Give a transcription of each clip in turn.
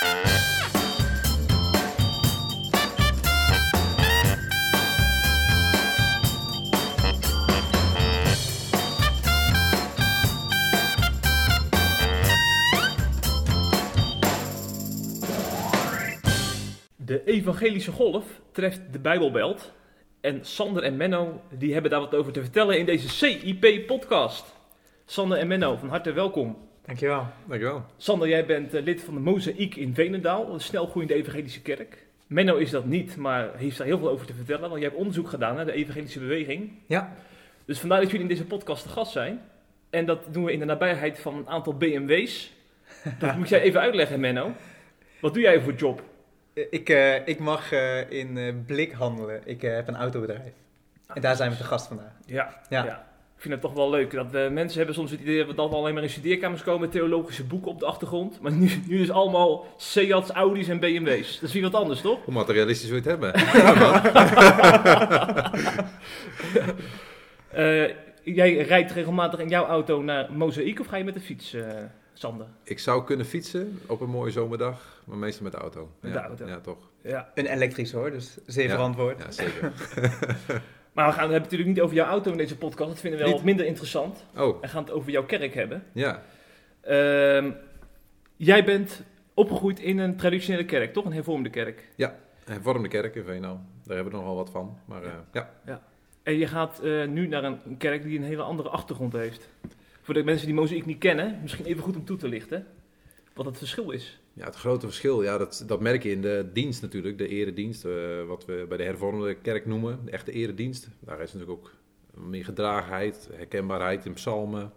De evangelische golf treft de Bijbelbelt. En Sander en Menno die hebben daar wat over te vertellen in deze CIP-podcast. Sander en Menno, van harte welkom. Dankjewel. Dankjewel. Sander, jij bent eh, lid van de Mozaïek in Venendaal, een snelgroeiende evangelische kerk. Menno is dat niet, maar heeft daar heel veel over te vertellen, want jij hebt onderzoek gedaan naar de evangelische beweging. Ja. Dus vandaar dat jullie in deze podcast te gast zijn. En dat doen we in de nabijheid van een aantal BMW's. Dat moet jij even uitleggen, Menno. Wat doe jij voor job? Ik, eh, ik mag eh, in eh, blik handelen. Ik eh, heb een autobedrijf. En daar zijn we te gast vandaag. Ja, Ja. ja. Ik vind het toch wel leuk. Dat eh, mensen hebben soms het idee dat we dan alleen maar in studeerkamers komen met theologische boeken op de achtergrond. Maar nu, nu is allemaal Seats, Audi's en BMW's. Dat is weer wat anders, toch? Hoe materialistisch wil je het hebben? Eh, jij rijdt regelmatig in jouw auto naar Mozaïek of ga je met de fiets, eh, Sander? ik zou kunnen fietsen op een mooie zomerdag, maar meestal met de auto. Met ja, de auto. Ja, toch. Ja. Een elektrisch hoor, dus zeer Ja. verantwoord. Ja, zeker. Maar we gaan het natuurlijk niet over jouw auto in deze podcast. Dat vinden we wel Niet? minder interessant. Oh, We gaan het over jouw kerk hebben. ja. Ehm, jij bent opgegroeid in een traditionele kerk, toch? Een hervormde kerk. Hervormde kerk in Veenal. Daar hebben we nogal wat van. Maar eh, ja, En je gaat eh, nu naar een een kerk die een hele andere achtergrond heeft. Voor de mensen die Mozaïek niet kennen, misschien even goed om toe te lichten. Wat het verschil is. Ja, het grote verschil, ja, dat, dat merk je in de dienst natuurlijk. De eredienst, eh, wat we bij de hervormde kerk noemen. De echte eredienst. Daar is natuurlijk ook meer gedragenheid, herkenbaarheid in psalmen.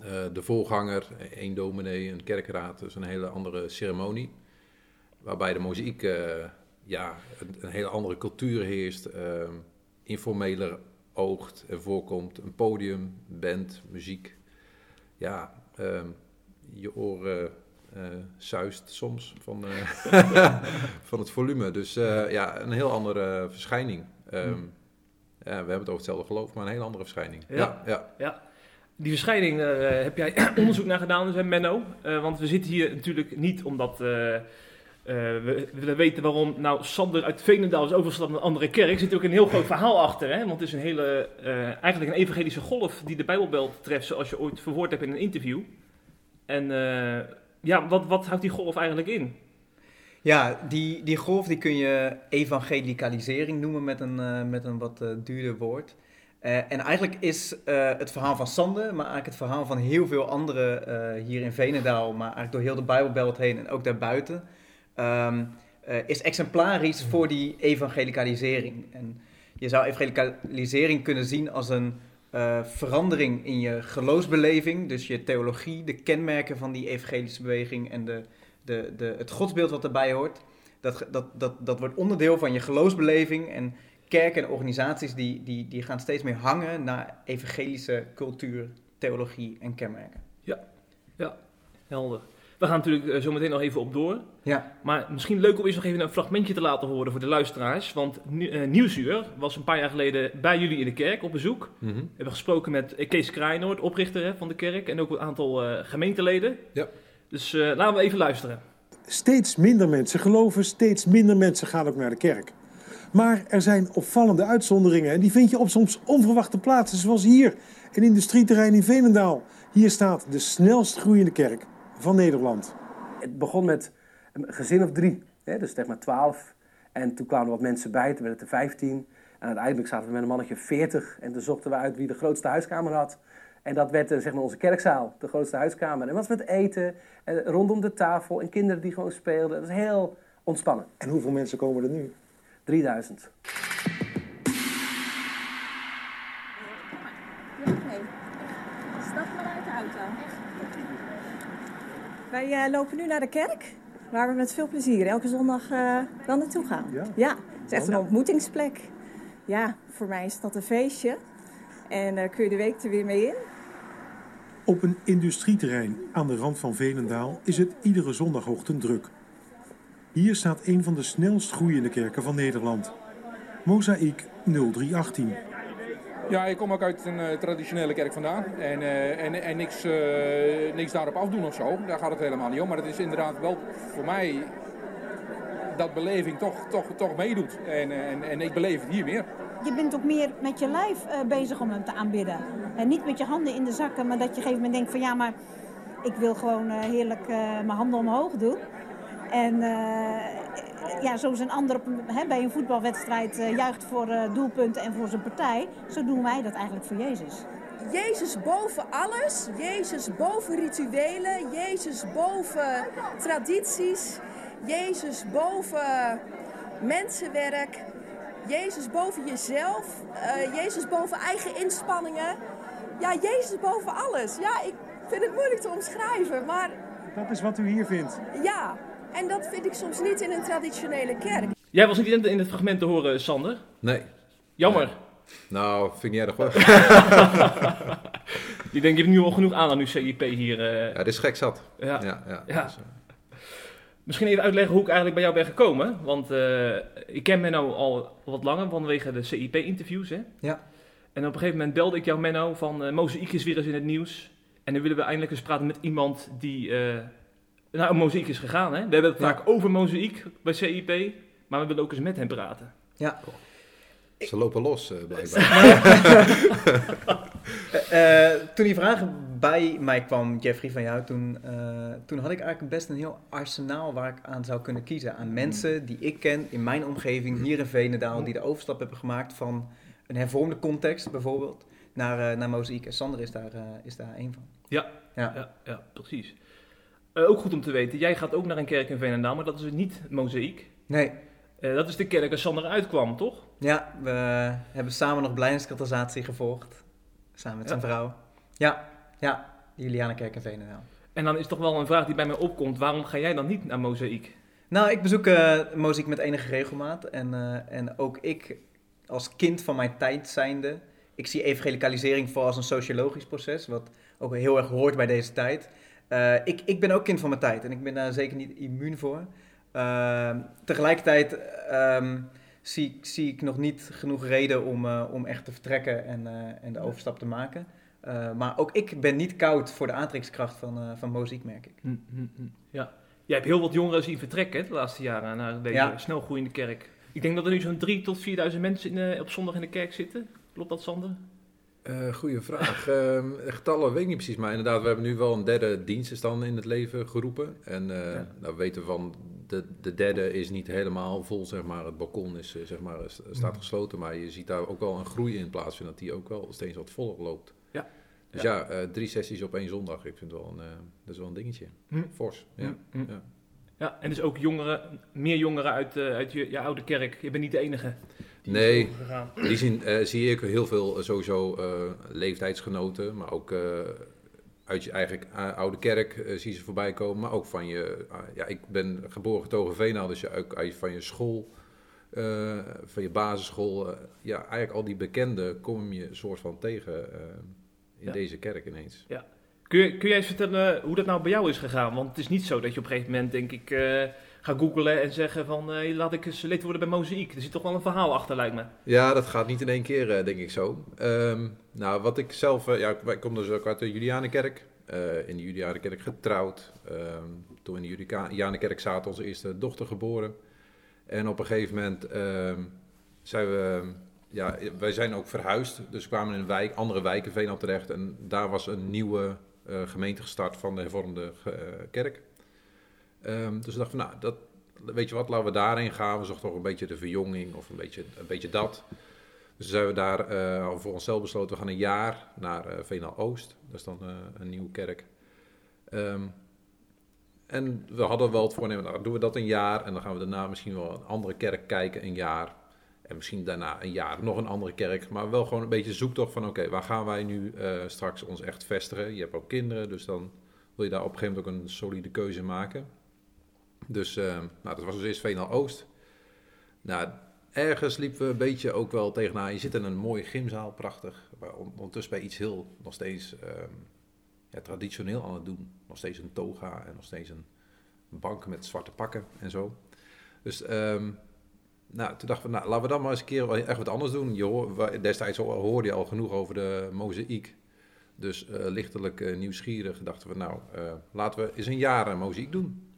Eh, de voorganger, één dominee, een kerkraad, dus een hele andere ceremonie. Waarbij de mozaïek eh, ja, een, hele andere cultuur heerst, informeler oogt en voorkomt. Een podium, band, muziek. Ja, je oren zuist soms van, eh, van het volume. Dus eh, ja, een heel andere verschijning. Ehm, ja, we hebben het over hetzelfde geloof, maar een hele andere verschijning. Ja. ja, ja. Die verschijning, daar heb jij onderzoek naar gedaan, dus, hè, Menno. Eh, want we zitten hier natuurlijk niet omdat eh, eh, we willen weten waarom nou Sander uit Veenendaal is overgestapt naar een andere kerk. Er zit ook een heel groot verhaal achter. Hè? Want het is een hele, eh, eigenlijk een evangelische golf die de Bijbelbelt treft, zoals je ooit verwoord hebt in een interview. En eh, ja, wat, wat houdt die golf eigenlijk in? Ja, die, die golf die kun je evangelicalisering noemen met een, eh, met een wat eh, duurder woord. Eh, en eigenlijk is het verhaal van Sander, maar eigenlijk het verhaal van heel veel anderen hier in Venendaal, maar eigenlijk door heel de Bijbelbelt heen en ook daarbuiten, ehm, eh, is exemplarisch voor die evangelicalisering. En je zou evangelicalisering kunnen zien als een eh, verandering in je geloofsbeleving, dus je theologie, de kenmerken van die evangelische beweging en de, de, de, het godsbeeld wat erbij hoort. Dat, dat, dat, dat wordt onderdeel van je geloofsbeleving en kerken en organisaties die, die, die gaan steeds meer hangen naar evangelische cultuur, theologie en kenmerken. Helder. We gaan natuurlijk eh, zo meteen nog even op door. Ja, Maar misschien leuk om eens nog even een fragmentje te laten horen voor de luisteraars. Want eh, Nieuwsuur was een paar jaar geleden bij jullie in de kerk op bezoek. Mhm. We hebben gesproken met Kees Kraaienoord, oprichter hè, van de kerk. En ook een aantal eh, gemeenteleden. Ja. Dus eh, laten we even luisteren. Steeds minder mensen geloven, steeds minder mensen gaan ook naar de kerk. Maar er zijn opvallende uitzonderingen en die vind je op soms onverwachte plaatsen, zoals hier, een industrieterrein in Veenendaal. Hier staat de snelst groeiende kerk van Nederland. Het begon met een gezin of drie, hè, dus zeg maar twaalf. En toen kwamen er wat mensen bij, toen werden het er vijftien. En uiteindelijk zaten we met een mannetje veertig. En toen zochten we uit wie de grootste huiskamer had. En dat werd eh, zeg maar onze kerkzaal, de grootste huiskamer. En wat met eten, eh, rondom de tafel en kinderen die gewoon speelden. Dat is heel ontspannen. En hoeveel mensen komen er nu? 3000. Wij eh, lopen nu naar de kerk, waar we met veel plezier elke zondag eh wel naartoe gaan. Ja? het is echt een ontmoetingsplek. Ja, voor mij is dat een feestje. En eh, kun je de week er weer mee in. Op een industrieterrein aan de rand van Veenendaal is het iedere zondagochtend druk. Hier staat een van de snelst groeiende kerken van Nederland. Mozaïek 0318. Ja, ik kom ook uit een eh, traditionele kerk vandaan. En, eh, en, en niks, eh, niks daarop afdoen of zo. Daar gaat het helemaal niet om. Maar het is inderdaad wel voor mij dat beleving toch, toch, toch meedoet. En, en, en ik beleef het hier meer. Je bent ook meer met je lijf bezig om hem te aanbidden. En niet met je handen in de zakken, maar dat je op een gegeven moment denkt van ja, maar ik wil gewoon heerlijk mijn handen omhoog doen. En ja, zoals een ander op een- hè, bij een voetbalwedstrijd eh, juicht voor eh, doelpunten en voor zijn partij, zo doen wij dat eigenlijk voor Jezus. Jezus boven alles, Jezus boven rituelen, Jezus boven tradities, Jezus boven mensenwerk, Jezus boven jezelf, eh, Jezus boven eigen inspanningen. Ja, Jezus boven alles. Ja, ik vind het moeilijk te omschrijven, maar Dat is wat u hier vindt. ja. En dat vind ik soms niet in een traditionele kerk. Jij was niet in, in het fragment te horen, Sander. Nee. Jammer. Nou, vind ik niet erg hoor. Ik denk, je hebt nu al genoeg aan aan uw CIP hier. eh. Ja, dit is gek zat. Ja. Ja, ja. Ja. Dus, Misschien even uitleggen hoe ik eigenlijk bij jou ben gekomen. Want eh, ik ken Menno al wat langer vanwege de CIP-interviews. Hè? Ja. En op een gegeven moment belde ik jou, Menno, van eh Mozaïek is weer eens in het nieuws. En dan willen we eindelijk eens praten met iemand die eh naar een Mozaïek is gegaan. Hè? We hebben het Ja. vaak over Mozaïek bij CIP, maar we willen ook eens met hem praten. Ja. Ze lopen los, eh, blijkbaar. Eh, eh, toen die vraag bij mij kwam, Jeffrey, van jou, toen, eh, toen had ik eigenlijk best een heel arsenaal waar ik aan zou kunnen kiezen. Aan mensen die ik ken in mijn omgeving, hier in Venendaal, die de overstap hebben gemaakt van een hervormde context bijvoorbeeld, naar, eh naar mozaïek. En Sander is daar, eh, is daar één van. Ja. Ja. Ja, ja precies. Eh, ook goed om te weten, jij gaat ook naar een kerk in Veenendaal, maar dat is niet Mozaïek. Nee, Eh, dat is de kerk waar Sander uitkwam, toch? ja, we hebben samen nog blijdenskatasatie gevolgd, samen met zijn Ja. vrouw. Ja, ja, de Julianenkerk in Venendaal. En dan is toch wel een vraag die bij mij opkomt, waarom ga jij dan niet naar Mozaïek? Nou, ik bezoek uh, muziek met enige regelmaat. En, uh, en ook ik, als kind van mijn tijd zijnde, ik zie evangelicalisering vooral als een sociologisch proces, wat ook heel erg hoort bij deze tijd. Uh, ik, ik ben ook kind van mijn tijd en ik ben daar zeker niet immuun voor. Uh, tegelijkertijd um, zie, zie ik nog niet genoeg reden om, uh, om echt te vertrekken en, en de overstap te maken. Maar ook ik ben niet koud voor de aantrekkingskracht van, van muziek, merk ik. Hm, hm, hm. Ja. Jij hebt heel wat jongeren zien vertrekken hè, de laatste jaren naar deze ja. snel groeiende kerk. Ik denk dat er nu zo'n 3.000 tot 4.000 mensen in, op zondag in de kerk zitten. Klopt dat, Sander? Uh, goeie vraag. uh, getallen weet ik niet precies, maar inderdaad, we hebben nu wel een derde dienst dan in het leven geroepen. En uh, ja. nou, we weten van, de, de derde is niet helemaal vol, zeg maar. Het balkon is, zeg maar, staat gesloten, maar je ziet daar ook wel een groei in plaatsvinden, dat die ook wel steeds wat voller loopt. Ja. Dus ja, ja drie sessies op één zondag, ik vind wel een, dat is wel een dingetje. Hm. Fors, ja. Hm. ja. Ja, en dus ook jongeren, meer jongeren uit, uit je, je, oude kerk. Je bent niet de enige. Nee, in die zin uh, zie ik heel veel uh, sowieso leeftijdsgenoten, maar ook uit je eigen oude kerk zie je ze voorbij komen. Maar ook van je, ja, ik ben geboren getogen Veenaal, dus je, ook uit, van je school, van je basisschool. ja, eigenlijk al die bekenden kom je een soort van tegen in ja. deze kerk ineens. Ja. Kun, je, kun jij eens vertellen hoe dat nou bij jou is gegaan? Want het is niet zo dat je op een gegeven moment, denk ik, uh, ga googlen en zeggen van uh, laat ik eens lid worden bij Mozaïek. Er zit toch wel een verhaal achter, lijkt me. Ja, dat gaat niet in één keer, uh, denk ik zo. Um, nou, wat ik zelf, ja, ik kom dus ook uit de Julianenkerk. in de Julianenkerk getrouwd. Um, toen in de Julianenkerk zaten onze eerste dochter geboren. En op een gegeven moment um, zijn we ja, wij zijn ook verhuisd. Dus kwamen in een wijk, andere wijken Veenal terecht. En daar was een nieuwe gemeente gestart van de hervormde kerk. Um, dus we dachten van, nou, dat, weet je wat, laten we daarheen gaan. We zochten toch een beetje de verjonging of een beetje, een beetje dat. Dus zijn we daar uh, voor onszelf besloten, we gaan een jaar naar uh, Veenal Oost. Dat is dan een nieuwe kerk. Um, en we hadden wel het voornemen, nou, doen we dat een jaar. En dan gaan we daarna misschien wel een andere kerk kijken, een jaar. En misschien daarna een jaar nog een andere kerk. Maar wel gewoon een beetje zoektocht van oké, waar gaan wij nu straks ons echt vestigen? Je hebt ook kinderen, dus dan wil je daar op een gegeven moment ook een solide keuze maken. Dus uh, nou, dat was dus eerst Veenal Oost. Nou, ergens liepen we een beetje ook wel tegenaan. Je zit in een mooie gymzaal, prachtig. Ondertussen bij iets heel, nog steeds um, ja, traditioneel aan het doen. Nog steeds een toga en nog steeds een bank met zwarte pakken en zo. Dus... Um, nou, toen dachten we, nou, laten we dan maar eens een keer echt wat anders doen. Je hoor, destijds hoorde je al genoeg over de mozaïek. Dus eh, lichtelijk eh, nieuwsgierig dachten we, nou, eh, laten we eens een jaar mozaïek doen.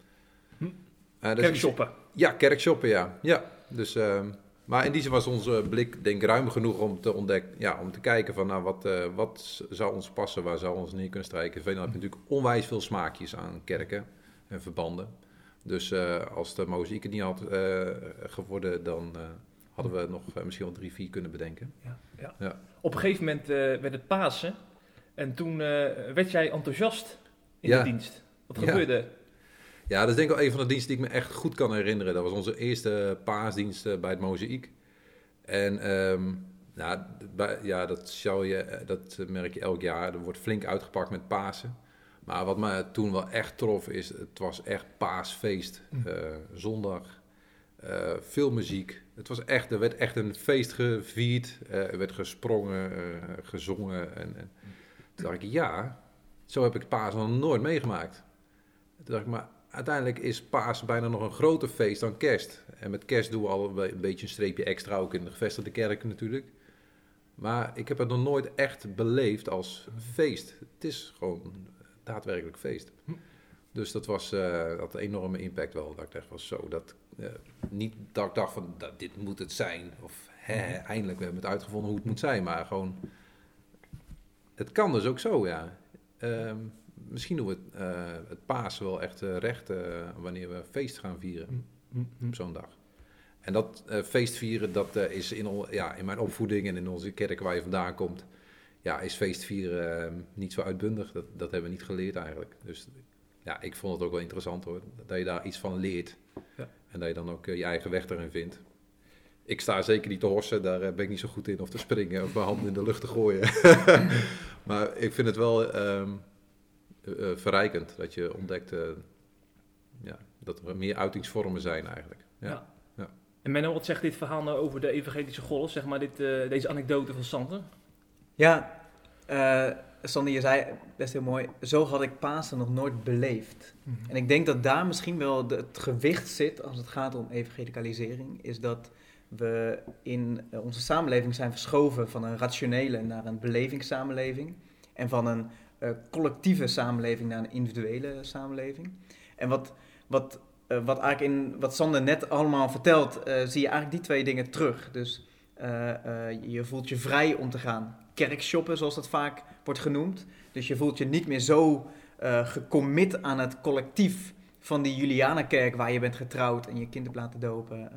Eh, dus Kerkshoppen. Ja, kerkshoppen, ja. ja. Dus, ehm, maar in die zin was onze blik denk ruim genoeg om te ontdekken, ja, om te kijken van, nou, wat, eh, wat zou ons passen, waar zou ons neer kunnen strijken. Veneland heb je natuurlijk onwijs veel smaakjes aan kerken en verbanden. Dus eh, als de mozaïek het niet had geworden, dan hadden we nog misschien wel drie, vier kunnen bedenken. Ja, ja. Ja. Op een gegeven moment werd het Pasen. En toen werd jij enthousiast in Ja. de dienst. Wat Ja. gebeurde? Ja, dat is denk ik wel een van de diensten die ik me echt goed kan herinneren. Dat was onze eerste paasdienst eh, bij het Mozaïek. En ehm, nou, ja, dat, zou je, eh, dat merk je elk jaar. Er wordt flink uitgepakt met Pasen. Maar wat me toen wel echt trof is, het was echt paasfeest. Hm. Eh, zondag, veel muziek. Het was echt, er werd echt een feest gevierd. Er werd gesprongen, gezongen. En, en toen dacht ik, ja, zo heb ik Pasen nog nooit meegemaakt. Toen dacht ik, maar uiteindelijk is Paas bijna nog een groter feest dan kerst. En met kerst doen we al een beetje een streepje extra, ook in de gevestigde kerken natuurlijk. Maar ik heb het nog nooit echt beleefd als feest. Het is gewoon daadwerkelijk feest. Hm. Dus dat was had een enorme impact wel. Dat ik echt was zo. Dat, eh, niet dat ik dacht van dat, dit moet het zijn. Of hè, eindelijk we hebben het uitgevonden hoe het moet zijn. Maar gewoon, het kan dus ook zo, ja. Ehm, misschien doen we het, eh, het Paas wel echt eh, recht eh, wanneer we feest gaan vieren Hm, op zo'n dag. En dat eh, feestvieren, dat is in, ja, in mijn opvoeding en in onze kerk waar je vandaan komt, ja, is feestvieren niet zo uitbundig. Dat, dat hebben we niet geleerd eigenlijk. Dus ja, ik vond het ook wel interessant hoor, dat je daar iets van leert. Ja. En dat je dan ook je eigen weg erin vindt. Ik sta zeker niet te horsen, daar ben ik niet zo goed in. Of te springen, of mijn handen in de lucht te gooien. maar ik vind het wel ehm, eh, eh, verrijkend dat je ontdekt eh, ja, dat er meer uitingsvormen zijn eigenlijk. Ja. Ja. En Menno, wat zegt dit verhaal nou over de evangelische golf? Zeg maar dit, eh, deze anekdote van Sander? Ja, eh Sander, je zei best heel mooi, zo had ik Pasen nog nooit beleefd. En ik denk dat daar misschien wel de- het gewicht zit als het gaat om evangelicalisering, is dat we in eh, onze samenleving zijn verschoven van een rationele naar een belevingssamenleving en van een eh, collectieve samenleving naar een individuele samenleving. En wat, wat, eh, wat eigenlijk in wat Sander net allemaal vertelt, eh, zie je eigenlijk die twee dingen terug. Dus je voelt je vrij om te gaan kerkshoppen, zoals dat vaak wordt genoemd. Dus je voelt je niet meer zo gecommit aan het collectief van die Julianenkerk waar je bent getrouwd en je kind hebt laten dopen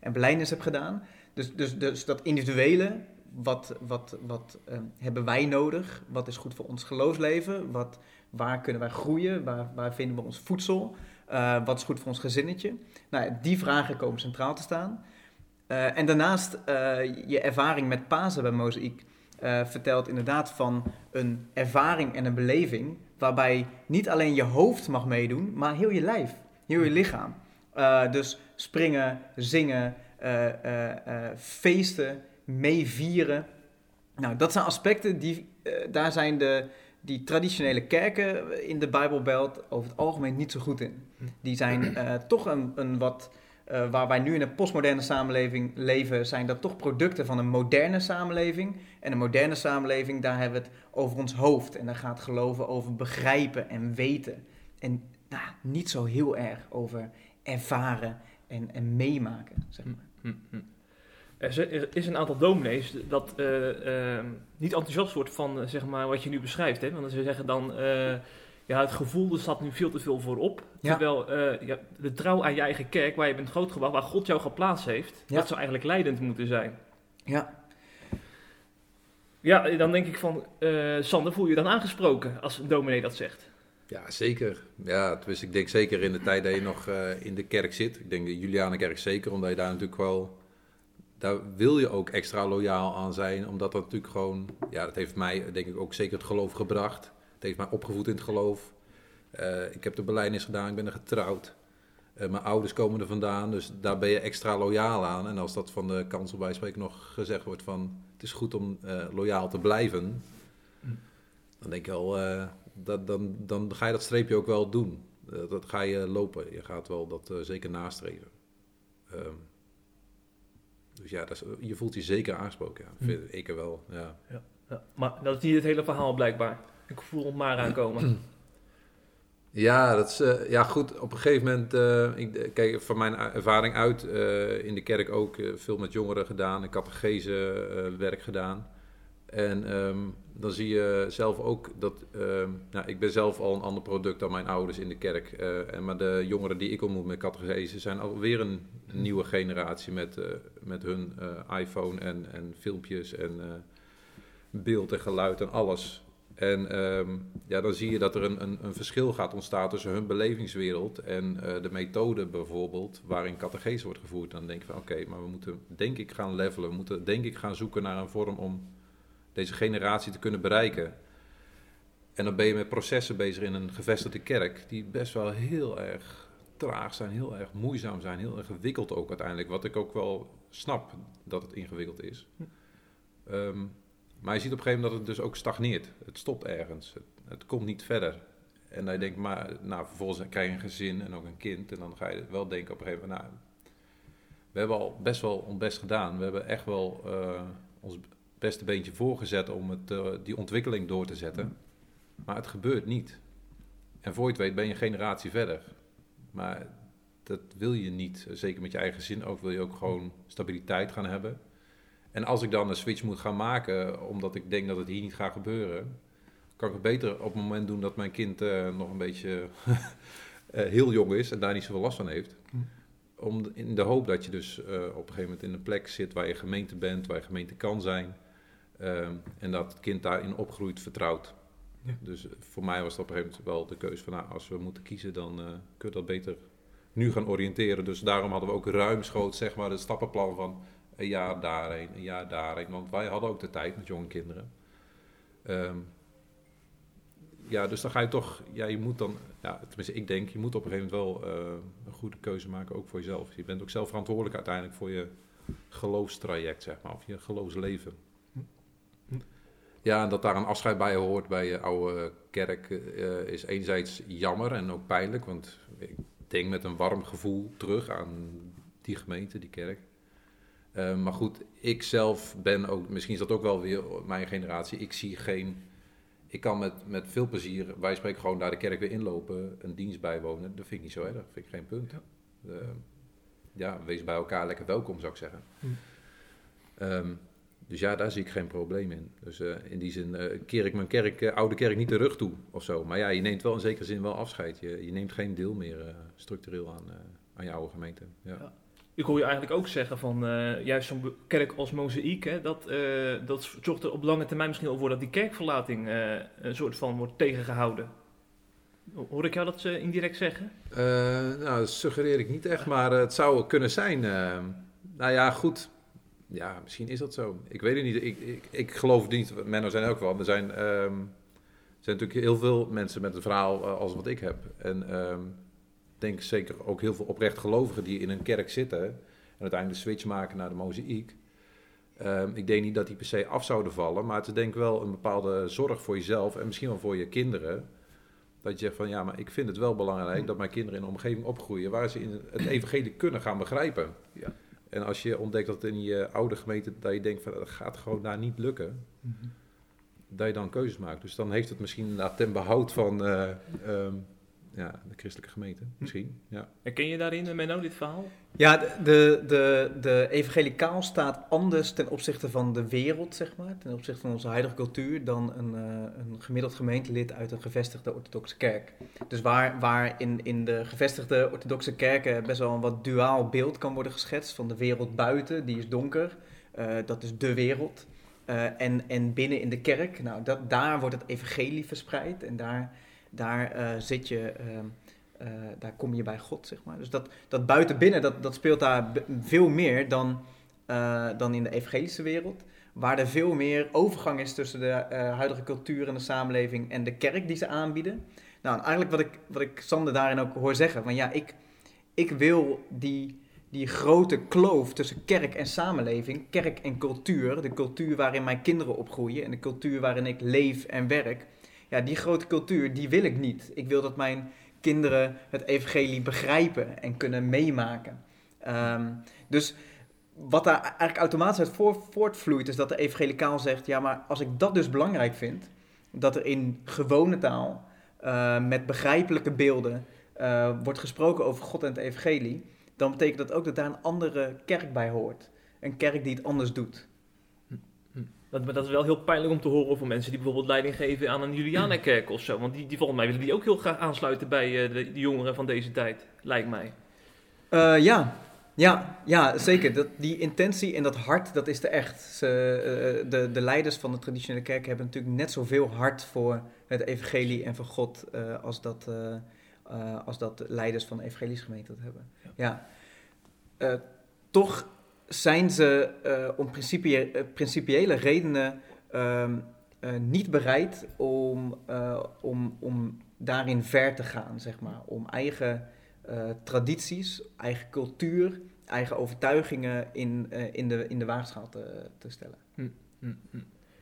en belijdenis hebt gedaan. Dus, dus, dus dat individuele, wat, wat, wat eh, hebben wij nodig? Wat is goed voor ons geloofsleven? Wat, waar kunnen wij groeien? Waar, waar vinden we ons voedsel? Eh, wat is goed voor ons gezinnetje? Nou, die vragen komen centraal te staan. Eh, en daarnaast eh, je ervaring met Pasen bij Mozaïek vertelt inderdaad van een ervaring en een beleving waarbij niet alleen je hoofd mag meedoen, maar heel je lijf, heel je lichaam. Dus springen, zingen, feesten, meevieren. Nou, dat zijn aspecten die, eh, daar zijn de, die traditionele kerken in de Bijbelbelt over het algemeen niet zo goed in. Die zijn eh, toch een, een wat, eh, waar wij nu in een postmoderne samenleving leven, zijn dat toch producten van een moderne samenleving. En een moderne samenleving, daar hebben we het over ons hoofd. En daar gaat geloven over begrijpen en weten. En nou, niet zo heel erg over ervaren en, en meemaken, zeg maar. Er is- een aantal dominees dat eh, eh, niet enthousiast wordt van eh, zeg maar, wat je nu beschrijft. Hè? Want ze zeggen dan, eh, ja, het gevoel er staat nu veel te veel voorop. Ja. Terwijl eh, ja, de trouw aan je eigen kerk, waar je bent grootgebracht, waar God jou geplaatst heeft, Ja. dat zou eigenlijk leidend moeten zijn. Ja, Ja, dan denk ik van, eh, Sander, voel je je dan aangesproken als een dominee dat zegt? Ja, zeker. Ja, dus ik denk zeker in de tijd dat je nog eh, in de kerk zit. Ik denk de Julianenkerk zeker, omdat je daar natuurlijk wel... Daar wil je ook extra loyaal aan zijn, omdat dat natuurlijk gewoon... Ja, dat heeft mij denk ik ook zeker het geloof gebracht. Het heeft mij opgevoed in het geloof. Eh, ik heb de belijdenis gedaan, ik ben er getrouwd. Eh, mijn ouders komen er vandaan, dus daar ben je extra loyaal aan. En als dat van de kansel bij spreken nog gezegd wordt van... Het is goed om eh, loyaal te blijven. Dan denk ik wel, dat, dan, dan ga je dat streepje ook wel doen. Dat ga je lopen. Je gaat wel dat zeker nastreven. Ehm, Dus ja, dat is, je voelt je zeker aangesproken. Ja. Vind ik er wel, ja. Ja, maar dat is niet het hele verhaal blijkbaar. Ik voel het maar aankomen. Ja, dat is, eh, ja, goed. Op een gegeven moment, eh, ik, kijk, van mijn ervaring uit, eh, in de kerk ook veel met jongeren gedaan, ik catechese werk gedaan. En ehm, dan zie je zelf ook dat, ehm, nou, ik ben zelf al een ander product dan mijn ouders in de kerk. en, maar de jongeren die ik ontmoet met catechese zijn alweer een, nieuwe generatie met, met hun iPhone en, en filmpjes en beeld en geluid en alles. En ehm, ja, dan zie je dat er een, een, een, verschil gaat ontstaan tussen hun belevingswereld en de methode bijvoorbeeld waarin catechese wordt gevoerd. Dan denk je van oké, maar we moeten denk ik gaan levelen. We moeten denk ik gaan zoeken naar een vorm om deze generatie te kunnen bereiken. En dan ben je met processen bezig in een gevestigde kerk die best wel heel erg traag zijn, heel erg moeizaam zijn, heel erg ingewikkeld ook uiteindelijk. Wat ik ook wel snap dat het ingewikkeld is. Um, maar je ziet op een gegeven moment dat het dus ook stagneert. Het stopt ergens. Het, het komt niet verder. En dan denk je, maar nou, vervolgens krijg je een gezin en ook een kind. En dan ga je wel denken op een gegeven moment, nou, we hebben al best wel ons best gedaan. We hebben echt wel uh, ons beste beentje voorgezet om het, uh, die ontwikkeling door te zetten. Maar het gebeurt niet. En voor je het weet ben je een generatie verder. Maar dat wil je niet. Zeker met je eigen gezin ook wil je ook gewoon stabiliteit gaan hebben. En als ik dan een switch moet gaan maken, omdat ik denk dat het hier niet gaat gebeuren, kan ik het beter op het moment doen dat mijn kind uh, nog een beetje uh, heel jong is en daar niet zoveel last van heeft. Hm. Om, in de hoop dat je dus uh, op een gegeven moment in een plek zit waar je gemeente bent, waar je gemeente kan zijn. Ehm, en dat het kind daarin opgroeit, vertrouwt. Ja. Dus voor mij was dat op een gegeven moment wel de keuze van, nou, als we moeten kiezen, dan kun je dat beter nu gaan oriënteren. Dus daarom hadden we ook ruimschoots, zeg maar, het stappenplan van een jaar daarheen, een jaar daarheen. Want wij hadden ook de tijd met jonge kinderen. Um, ja, dus dan ga je toch, ja, je moet dan, ja, tenminste, ik denk, je moet op een gegeven moment wel uh, een goede keuze maken, ook voor jezelf. Je bent ook zelf verantwoordelijk uiteindelijk voor je geloofstraject, zeg maar, of je geloofsleven. Ja, en dat daar een afscheid bij hoort bij je oude kerk uh, is enerzijds jammer en ook pijnlijk, want ik denk met een warm gevoel terug aan die gemeente, die kerk. Uh, maar goed, ik zelf ben ook, misschien is dat ook wel weer mijn generatie, ik zie geen, ik kan met, met veel plezier, wij spreken gewoon daar de kerk weer inlopen, een dienst bijwonen, dat vind ik niet zo erg, vind ik geen punt. Ja, uh, ja wees bij elkaar lekker welkom zou ik zeggen. Hm. Um, dus ja, daar zie ik geen probleem in. Dus uh, in die zin keer ik mijn kerk, oude kerk niet de rug toe of zo. Maar ja, je neemt wel in zekere zin wel afscheid. Je, je neemt geen deel meer structureel aan, aan je oude gemeente. ja. ja ik hoor je eigenlijk ook zeggen van uh, juist zo'n kerk als mozaïek, hè, dat, uh, dat zorgt er op lange termijn misschien wel voor dat die kerkverlating uh, een soort van wordt tegengehouden. Hoor ik jou dat indirect zeggen? nou, dat suggereer ik niet echt, maar het zou kunnen zijn. nou ja, goed. Ja, misschien is dat zo. Ik weet het niet. Ik, ik, ik geloof niet. Menno zijn ook wel. Er zijn, um, zijn natuurlijk heel veel mensen met een verhaal als wat ik heb. En um, denk zeker ook heel veel oprecht gelovigen die in een kerk zitten en uiteindelijk de switch maken naar de mozaïek. Um, ik denk niet dat die per se af zouden vallen, maar het is denk ik wel een bepaalde zorg voor jezelf en misschien wel voor je kinderen. Dat je zegt van ja, maar ik vind het wel belangrijk dat mijn kinderen in een omgeving opgroeien waar ze in het evangelie kunnen gaan begrijpen. Ja. En als je ontdekt dat in je oude gemeente, dat je denkt van dat gaat gewoon daar niet lukken, mm -hmm. dat je dan keuzes maakt. Dus dan heeft het misschien ten behoud van uh, um, ja, de christelijke gemeente, hm. misschien. Ja. Herken je daarin, eh, Menno, dit verhaal? Ja, de, de, de evangelicaal staat anders ten opzichte van de wereld, zeg maar, ten opzichte van onze huidige cultuur, dan een, uh, een gemiddeld gemeentelid uit een gevestigde orthodoxe kerk. Dus waar, waar in, in de gevestigde orthodoxe kerken best wel een wat duaal beeld kan worden geschetst van de wereld buiten, die is donker, uh, dat is de wereld. Uh, en, en binnen in de kerk, nou, dat, daar wordt het evangelie verspreid en daar daar uh, zit je, uh, daar kom je bij God, zeg maar. Dus dat, dat buiten-binnen, dat, dat speelt daar veel meer dan, uh, dan in de evangelische wereld. Waar er veel meer overgang is tussen de huidige cultuur en de samenleving en de kerk die ze aanbieden. Nou, eigenlijk wat ik, wat ik Sander daarin ook hoor zeggen, van ja, ik, ik wil die, die grote kloof tussen kerk en samenleving, kerk en cultuur, de cultuur waarin mijn kinderen opgroeien en de cultuur waarin ik leef en werk, ja, die grote cultuur, die wil ik niet. Ik wil dat mijn kinderen het evangelie begrijpen en kunnen meemaken. Um, dus wat daar eigenlijk automatisch uit voor, voortvloeit, is dat de evangelicaal zegt: ja, maar als ik dat dus belangrijk vind, dat er in gewone taal, eh, met begrijpelijke beelden, eh, wordt gesproken over God en het evangelie, dan betekent dat ook dat daar een andere kerk bij hoort. Een kerk die het anders doet. Dat, maar dat is wel heel pijnlijk om te horen voor mensen die bijvoorbeeld leiding geven aan een Julianenkerk of zo. Want die, die volgens mij willen die ook heel graag aansluiten bij eh, de, de jongeren van deze tijd, lijkt mij. Eh, ja. Ja, ja, zeker. Dat, die intentie en dat hart, dat is er echt. Ze, eh, de, de leiders van de traditionele kerk hebben natuurlijk net zoveel hart voor het evangelie en voor God als, dat, als dat de leiders van de evangelische gemeente dat hebben. Ja. Eh, toch zijn ze eh, om eh, principiële redenen ehm, eh, niet bereid om, om, om daarin ver te gaan, zeg maar. Om eigen tradities, eigen cultuur, eigen overtuigingen in, in, de, in de waagschaal te, te stellen. Hm, hm.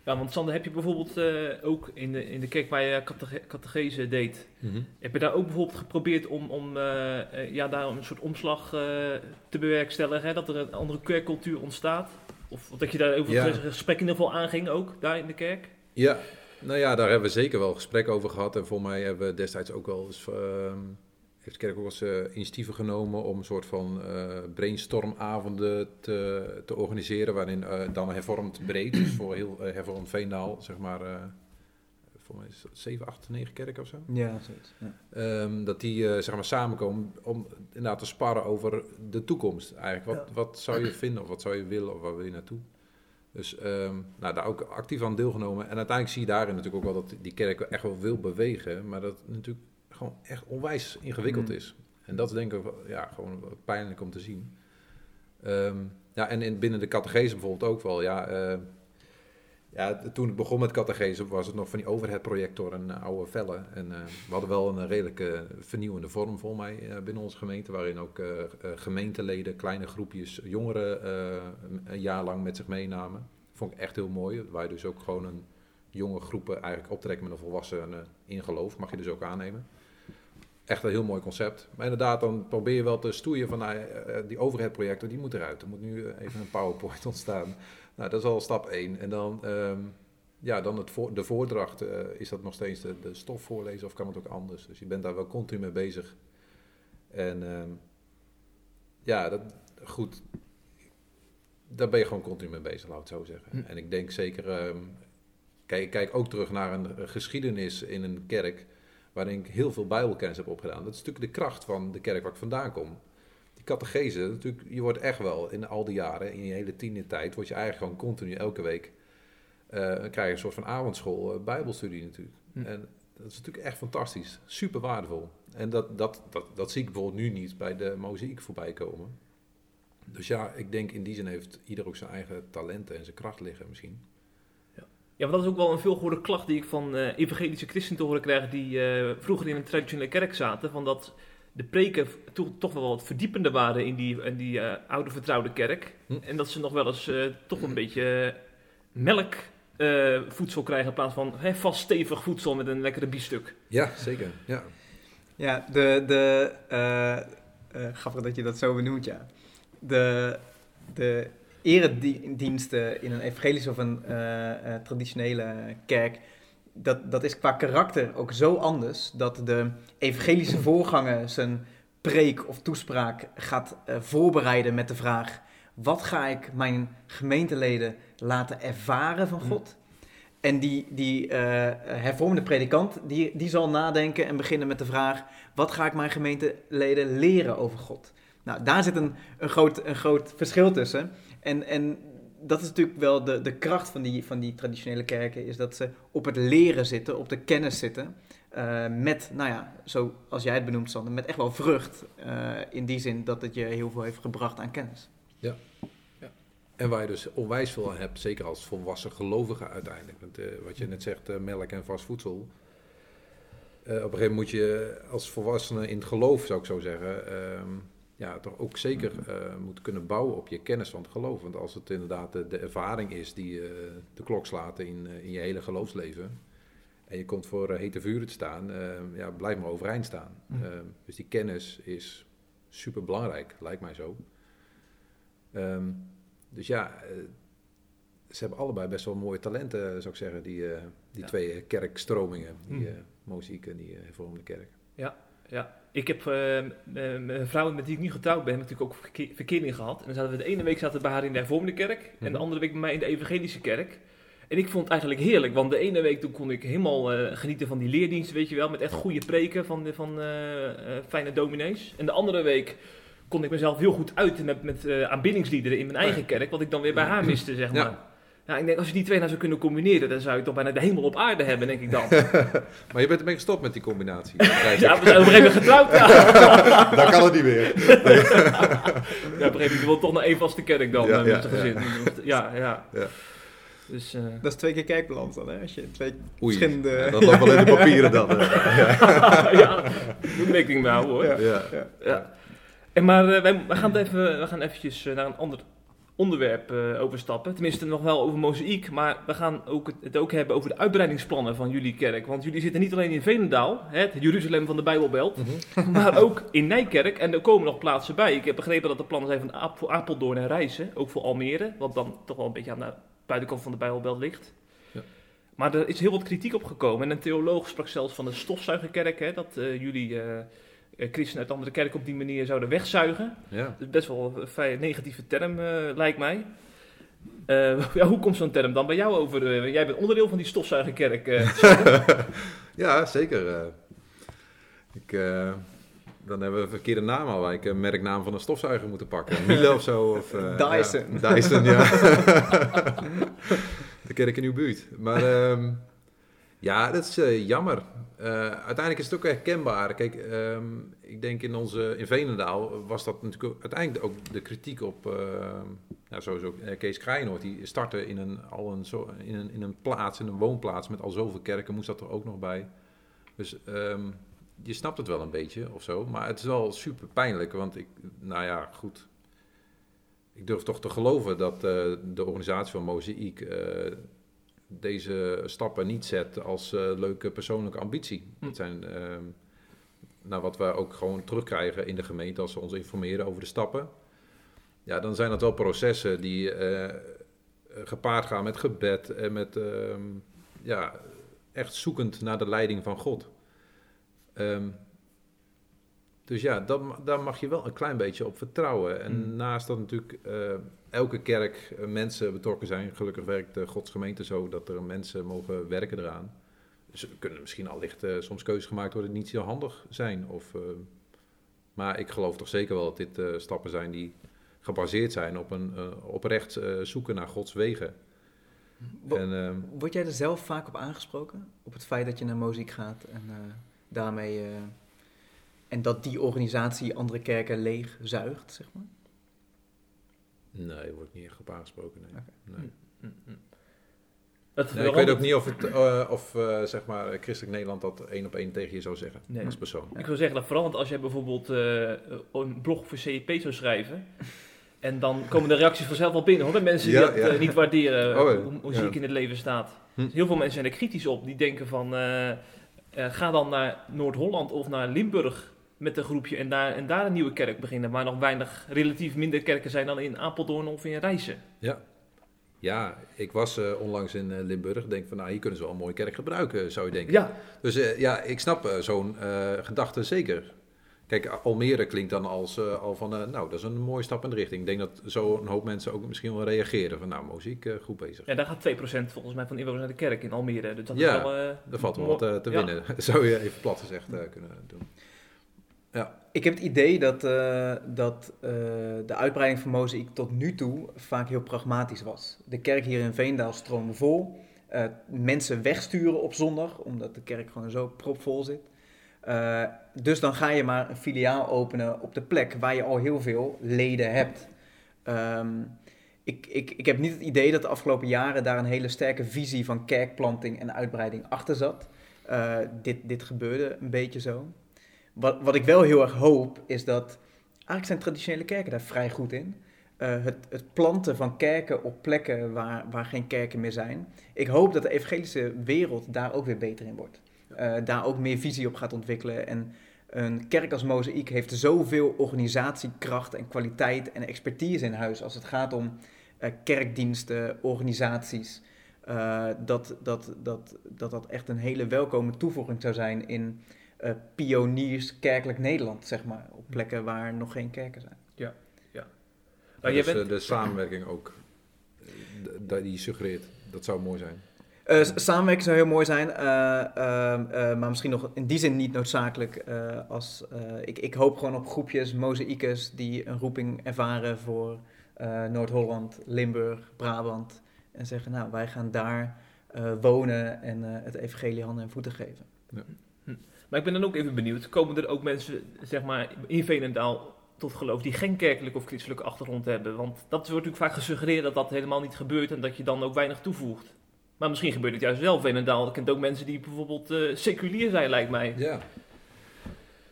Ja, want Sander, heb je bijvoorbeeld eh, ook in de, in de kerk waar je catechese deed, Mhm. heb je daar ook bijvoorbeeld geprobeerd om, om eh, eh, ja, daar een soort omslag te bewerkstelligen, hè? dat er een andere kerkcultuur ontstaat? Of dat je daar over Ja. het gesprek in ieder geval aanging ook, daar in de kerk? Ja, nou ja, daar hebben we zeker wel gesprekken over gehad. En voor mij hebben we destijds ook wel eens, ehm, heeft de kerk ook wel eens eh, initiatieven genomen om een soort van eh, brainstormavonden te, te organiseren. Waarin eh, dan hervormd breed, dus voor heel hervormd Veendaal, zeg maar, voor mij is het 7, 8, 9 kerken of zo. Ja, zoiets. Ja. Ehm, dat die zeg maar samenkomen om inderdaad te sparren over de toekomst. Eigenlijk, wat, wat zou je vinden of wat zou je willen of waar wil je naartoe? Dus ehm, nou, daar ook actief aan deelgenomen. En uiteindelijk zie je daarin natuurlijk ook wel dat die kerk echt wel wil bewegen, maar dat natuurlijk gewoon echt onwijs ingewikkeld Mm. is. En dat is denk ik ja, gewoon pijnlijk om te zien. Ehm, ja, en in, binnen de catechese bijvoorbeeld ook wel. Ja, eh, ja, toen ik begon met catechese was het nog van die overhead-projector en eh, oude vellen. En eh, we hadden wel een redelijke vernieuwende vorm volgens mij binnen onze gemeente. Waarin ook gemeenteleden, kleine groepjes jongeren een- jaar lang met zich meenamen. Vond ik echt heel mooi. Waar je dus ook gewoon een jonge groepen eigenlijk optrekken met een volwassene in geloof. Mag je dus ook aannemen. Echt een heel mooi concept. Maar inderdaad, dan probeer je wel te stoeien van nou, eh, eh, die overhead-projector, die moet eruit. Er moet nu eh, even een PowerPoint ontstaan. Nou, dat is al stap 1. En dan, ehm, ja, dan het voor, de voordracht, is dat nog steeds de, de stof voorlezen of kan het ook anders? Dus je bent daar wel continu mee bezig. En ehm, ja, dat, goed, daar ben je gewoon continu mee bezig, laat ik het zo zeggen. Hm. En ik denk zeker, ehm, kijk, ik kijk ook terug naar een geschiedenis in een kerk waarin ik heel veel bijbelkennis heb opgedaan. Dat is natuurlijk de kracht van de kerk waar ik vandaan kom. Die catechese, natuurlijk, je wordt echt wel in al die jaren, in je hele tienertijd, word je eigenlijk gewoon continu elke week, eh, krijg je een soort van avondschool, eh, bijbelstudie natuurlijk. Hm. En dat is natuurlijk echt fantastisch, super waardevol. En dat, dat, dat, dat zie ik bijvoorbeeld nu niet bij de mozaïek voorbij komen. Dus ja, ik denk in die zin heeft ieder ook zijn eigen talenten en zijn kracht liggen misschien. Ja, want dat is ook wel een veelgehoorde klacht die ik van eh, evangelische christenen te horen krijg die eh, vroeger in een traditionele kerk zaten. Van dat de preken toch, toch wel wat verdiepender waren in die, in die eh, oude vertrouwde kerk. Hm. En dat ze nog wel eens eh, toch een beetje melkvoedsel krijgen in plaats van hè, vast stevig voedsel met een lekkere biefstuk. Ja, zeker. Ja. Ja, de, de, eh, eh, grappig dat je dat zo benoemt, ja. De, de erediensten in een evangelische of een eh, eh, traditionele kerk, dat, dat is qua karakter ook zo anders, dat de evangelische voorganger zijn preek of toespraak gaat eh, voorbereiden met de vraag, wat ga ik mijn gemeenteleden laten ervaren van God? En die, die hervormde predikant, die, die zal nadenken en beginnen met de vraag... wat ga ik mijn gemeenteleden leren over God? Nou, daar zit een, een, groot, een groot verschil tussen. En, en dat is natuurlijk wel de, de kracht van die, van die traditionele kerken... is dat ze op het leren zitten, op de kennis zitten... eh, met, nou ja, zoals jij het benoemt, Sander, met echt wel vrucht. eh, in die zin dat het je heel veel heeft gebracht aan kennis. En waar je dus onwijs veel aan hebt, zeker als volwassen gelovige uiteindelijk. Want eh, wat je net zegt, melk en vast voedsel. Op een gegeven moment moet je als volwassene in het geloof, zou ik zo zeggen, ehm, ja, toch ook zeker eh, moet kunnen bouwen op je kennis van het geloof. Want als het inderdaad de, de ervaring is die eh, de klok slaat in, eh, in je hele geloofsleven. En je komt voor hete vuren te staan, ja, blijf maar overeind staan. Mm. Ehm, dus die kennis is super belangrijk, lijkt mij zo. Ehm, dus ja, ze hebben allebei best wel mooie talenten, zou ik zeggen, die, die Ja. twee kerkstromingen, die mozaïek en die hervormde kerk. Ja, ik heb eh, eh, een vrouw met wie ik niet getrouwd ben, heb natuurlijk ook verke- verkering gehad. En dan zaten we de ene week zaten we bij haar in de hervormde kerk en de Mhm. andere week bij mij in de evangelische kerk. En ik vond het eigenlijk heerlijk, want de ene week toen kon ik helemaal eh, genieten van die leerdienst, weet je wel, met echt goede preken van, de- van eh, eh, fijne dominees. En de andere week kon ik mezelf heel goed uiten met, met aanbiddingsliederen in mijn eigen kerk, wat ik dan weer bij haar miste, zeg maar. Ja, ik denk, als je die twee nou zou kunnen combineren, dan zou je toch bijna de hemel op aarde hebben, denk ik dan. Maar je bent ermee gestopt met die combinatie. ja, we zijn op een gegeven moment getrouwd, ja. Dan kan het niet meer. Ja, op een gegeven moment wil toch naar één vaste kerk dan, Ja, eh, ja, met zijn gezin. Ja, ja. Ja. Dus, eh, Dat is twee keer kijkbalans dan, hè? Als je twee Oei, verschillende... ja, dat loopt wel in de papieren dan. eh. ja, doe mee houden hoor. Ja. Ja. Ja. En maar eh, wij, we gaan, het even, we gaan eventjes naar een ander onderwerp eh, overstappen. Tenminste nog wel over mozaïek, maar we gaan ook het, het ook hebben over de uitbreidingsplannen van jullie kerk. Want jullie zitten niet alleen in Veenendaal, het Jeruzalem van de Bijbelbelt, Mhm. maar ook in Nijkerk. En er komen nog plaatsen bij. Ik heb begrepen dat er plannen zijn van Apeldoorn en Rijssen, ook voor Almere, wat dan toch wel een beetje aan de buitenkant van de Bijbelbelt ligt. Ja. Maar er is heel wat kritiek op gekomen. En een theoloog sprak zelfs van de stofzuigerkerk, hè, dat eh, jullie eh, christenen uit andere kerken op die manier zouden wegzuigen. Ja. Dat is best wel een vrij negatieve term, eh, lijkt mij. Eh, ja, hoe komt zo'n term dan bij jou over? eh, jij bent onderdeel van die stofzuigerkerk. eh. ja, zeker. eh. ik, eh, dan hebben we een verkeerde naam al. Ik een merknaam van een stofzuiger moeten pakken. Miele of zo. Of, eh, Dyson. Ja, Dyson, ja. de kerk in uw buurt. Maar ehm, ja, dat is eh, jammer. Eh, uiteindelijk is het ook herkenbaar. Kijk, ehm, ik denk in onze in Veenendaal was dat natuurlijk uiteindelijk ook de kritiek op ehm, ja, sowieso eh, Kees Krijnoord. Die startte in een, al een, zo, in, een, in een plaats, in een woonplaats met al zoveel kerken, moest dat er ook nog bij. Dus ehm, je snapt het wel een beetje of zo. Maar het is wel super pijnlijk, want ik, nou ja, goed. Ik durf toch te geloven dat de organisatie van Mozaïek deze stappen niet zet als eh, leuke persoonlijke ambitie. Hm. Het zijn, ehm, nou, wat we ook gewoon terugkrijgen in de gemeente als ze ons informeren over de stappen. Ja, dan zijn dat wel processen die eh, gepaard gaan met gebed en met ehm, ja, echt zoekend naar de leiding van God. Ehm, dus ja, dat, daar mag je wel een klein beetje op vertrouwen. En Mm. naast dat natuurlijk eh, elke kerk eh, mensen betrokken zijn. Gelukkig werkt de Gods gemeente zo dat er mensen mogen werken eraan. Dus er kunnen misschien allicht eh, soms keuzes gemaakt worden die niet zo handig zijn. Of, eh, maar ik geloof toch zeker wel dat dit eh, stappen zijn die gebaseerd zijn op een eh, oprecht eh, zoeken naar Gods wegen. Wo- En, Word jij er zelf vaak op aangesproken? Op het feit dat je naar muziek gaat en eh, daarmee... eh, en dat die organisatie andere kerken leeg zuigt, zeg maar? Nee, wordt niet echt op aangesproken. Nee. Mm, mm. Het Nee, ik weet ook niet of, het, eh, of eh, zeg maar, Christelijk Nederland dat één op één tegen je zou zeggen Nee. als persoon. Ik wil zeggen dat vooral want als jij bijvoorbeeld eh, een blog voor CEP zou schrijven. En dan komen de reacties vanzelf wel binnen hoor. Bij mensen die Ja, dat ja. eh, niet waarderen, Oh, ja. hoe muziek Ja. in het leven staat. Hm. Heel veel mensen zijn er kritisch op. Die denken van, eh, eh, ga dan naar Noord-Holland of naar Limburg met een groepje en daar, en daar een nieuwe kerk beginnen. Waar nog weinig, relatief minder kerken zijn dan in Apeldoorn of in Rijssen. Ja, ik was eh, onlangs in eh, Limburg. Denk van, nou, hier kunnen ze wel een mooie kerk gebruiken, zou je denken. Ja, Dus eh, ja, ik snap eh, zo'n eh, gedachte zeker. Kijk, Almere klinkt dan als eh, al van, eh, nou, dat is een mooie stap in de richting. Ik denk dat zo'n hoop mensen ook misschien wel reageren van, nou, muziek, eh, goed bezig. ja daar gaat 2% volgens mij van de inwoners naar de kerk in Almere. Dus dat Ja, is wel... eh, Daar valt wel wat eh, te ja. winnen, zou je even plat gezegd eh, kunnen doen. Ik heb het idee dat, eh, dat eh, de uitbreiding van Mozaïek tot nu toe vaak heel pragmatisch was. De kerk hier in Veendaal stroomde vol. Eh, mensen wegsturen op zondag, omdat de kerk gewoon zo propvol zit. Dus dan ga je maar een filiaal openen op de plek waar je al heel veel leden hebt. Ehm, ik, ik, ik heb niet het idee dat de afgelopen jaren daar een hele sterke visie van kerkplanting en uitbreiding achter zat. Dit, dit gebeurde een beetje zo. Wat, wat ik wel heel erg hoop, is dat... Eigenlijk zijn traditionele kerken daar vrij goed in. Eh, het, het planten van kerken op plekken waar, waar geen kerken meer zijn. Ik hoop dat de evangelische wereld daar ook weer beter in wordt. Eh, daar ook meer visie op gaat ontwikkelen. En een kerk als Mozaïek heeft zoveel organisatiekracht en kwaliteit en expertise in huis... als het gaat om eh, kerkdiensten, organisaties. dat, dat, dat, dat dat echt een hele welkome toevoeging zou zijn in eh, pioniers kerkelijk Nederland, zeg maar. Op plekken waar nog geen kerken zijn. Nou, jij dus, bent- eh, de samenwerking ook, die suggereert, dat zou mooi zijn. Eh, s- samenwerken zou heel mooi zijn, eh, ehm, eh, maar misschien nog in die zin niet noodzakelijk. eh, als, eh, ik, ik hoop gewoon op groepjes, mozaïekers, die een roeping ervaren voor eh, Noord-Holland, Limburg, Brabant. En zeggen, nou, wij gaan daar eh, wonen en eh, het evangelie handen en voeten geven. Maar ik ben dan ook even benieuwd, komen er ook mensen, zeg maar, in Veenendaal tot geloof die geen kerkelijke of christelijke achtergrond hebben? Want dat wordt natuurlijk vaak gesuggereerd dat dat helemaal niet gebeurt en dat je dan ook weinig toevoegt. Maar misschien gebeurt het juist wel. Veenendaal kent ook mensen die bijvoorbeeld eh, seculier zijn, lijkt mij. Ja.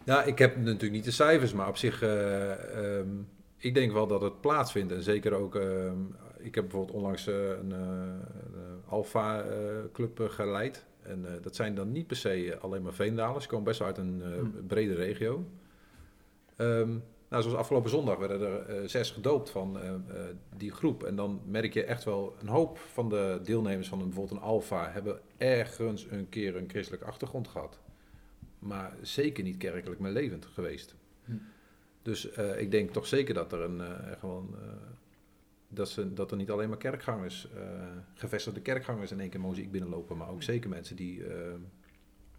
Ja, ik heb natuurlijk niet de cijfers, maar op zich, ehm, ik denk wel dat het plaatsvindt. En zeker ook, ehm, ik heb bijvoorbeeld onlangs eh, een, een Alfa-club geleid. En eh, dat zijn dan niet per se alleen maar Veendalers, ze komen best wel uit een eh, Hmm. brede regio. Ehm, nou, zoals afgelopen zondag werden er eh, zes gedoopt van eh, eh, die groep. En dan merk je echt wel, een hoop van de deelnemers van een, bijvoorbeeld een Alfa hebben ergens een keer een christelijke achtergrond gehad. Maar zeker niet kerkelijk maar levend geweest. Hm. Dus eh, ik denk toch zeker dat er een eh, gewoon. Dat, ze, dat er niet alleen maar kerkgangers, eh, gevestigde kerkgangers in één keer muziek binnenlopen, maar ook zeker mensen die eh,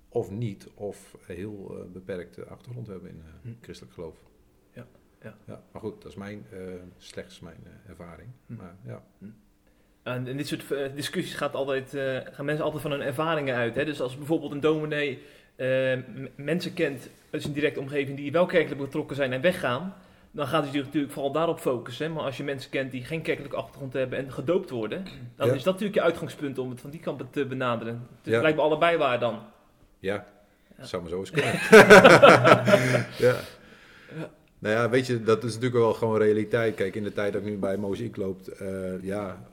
of niet of heel eh, beperkte achtergrond hebben in Hm. christelijk geloof. Ja, ja. ja. Maar goed, dat is mijn, slechts mijn ervaring. Hm. Maar ja. En in dit soort discussies gaat altijd, gaan mensen altijd van hun ervaringen uit. Hè? Dus als bijvoorbeeld een dominee mensen kent uit zijn directe omgeving die wel kerkelijk betrokken zijn en weggaan, dan gaat hij zich natuurlijk vooral daarop focussen. Maar als je mensen kent die geen kerkelijke achtergrond hebben en gedoopt worden, dan Ja. is dat natuurlijk je uitgangspunt om het van die kant te benaderen. Dus Ja. lijkt me allebei waar dan. Ja, Ja. zou maar zo eens kunnen. ja. Nou ja, weet je, dat is natuurlijk wel gewoon realiteit. Kijk, in de tijd dat ik nu bij Mozaïek loopt, eh, ja,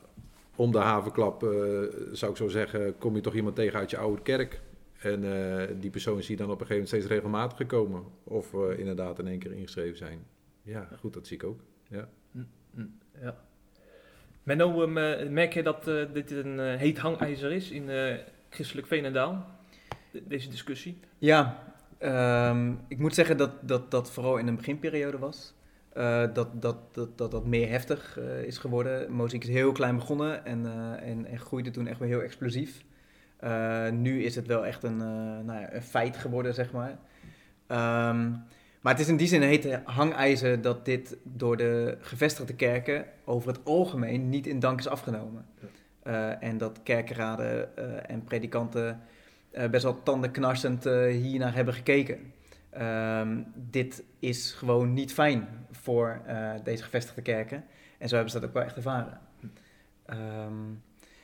om de havenklap eh, zou ik zo zeggen, kom je toch iemand tegen uit je oude kerk. En eh, die persoon zie je dan op een gegeven moment steeds regelmatiger komen. Of inderdaad in één keer ingeschreven zijn. Ja, goed, dat zie ik ook. Ja. Ja. Menno, ehm, eh, merk je dat eh, dit een eh, heet hangijzer is in eh, christelijk Veenendaal? De- deze discussie? Ja, ehm, ik moet zeggen dat dat, dat vooral in een beginperiode was. Eh, dat, dat, dat, dat dat meer heftig is geworden. Mozaïek is heel klein begonnen en, eh, en, en groeide toen echt wel heel explosief. Eh, nu is het wel echt een, eh, nou ja, een feit geworden, zeg maar. Ehm, maar het is in die zin een hete hangijzer dat dit door de gevestigde kerken over het algemeen niet in dank is afgenomen. Eh, en dat kerkenraden eh, en predikanten eh, best wel tandenknarsend hiernaar hebben gekeken. Ehm, dit is gewoon niet fijn voor deze gevestigde kerken. En zo hebben ze dat ook wel echt ervaren. Ehm,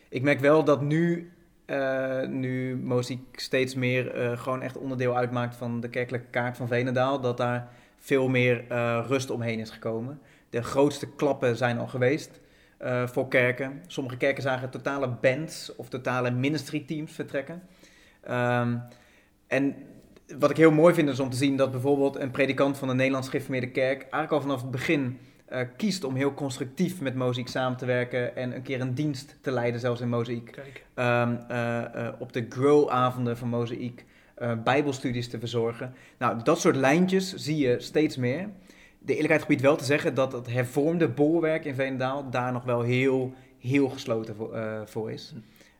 ik merk wel dat nu, eh, nu muziek steeds meer eh, gewoon echt onderdeel uitmaakt van de kerkelijke kaart van Venendaal, dat daar veel meer eh, rust omheen is gekomen. De grootste klappen zijn al geweest voor kerken. Sommige kerken zagen totale bands of totale ministry teams vertrekken. Ehm, en wat ik heel mooi vind is om te zien dat bijvoorbeeld een predikant van de Nederlands Gereformeerde Kerk eigenlijk al vanaf het begin eh, kiest om heel constructief met Mozaïek samen te werken en een keer een dienst te leiden, zelfs in Mozaïek. Ehm, eh, eh, op de grow-avonden van Mozaïek bijbelstudies te verzorgen. Nou, dat soort lijntjes zie je steeds meer. De eerlijkheid gebied wel te zeggen dat het hervormde bolwerk in Veenendaal daar nog wel heel, heel gesloten voor, voor is.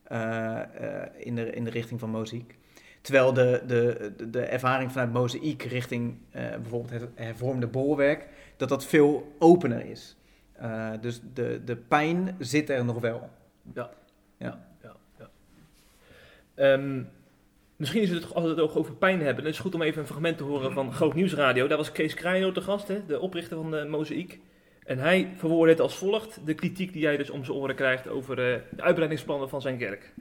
Eh, in, de, in de richting van Mozaïek. Terwijl de, de, de, de ervaring vanuit Mozaïek richting eh, bijvoorbeeld het hervormde bolwerk, dat dat veel opener is. Eh, dus de, de pijn zit er nog wel. Ehm, misschien is het, als we het ook over pijn hebben, dan is het goed om even een fragment te horen van Groot Nieuwsradio. Daar was Kees Kraino te gast, hè, de oprichter van de Mozaïek. En hij verwoordde het als volgt, de kritiek die hij dus om zijn oren krijgt over eh, de uitbreidingsplannen van zijn kerk.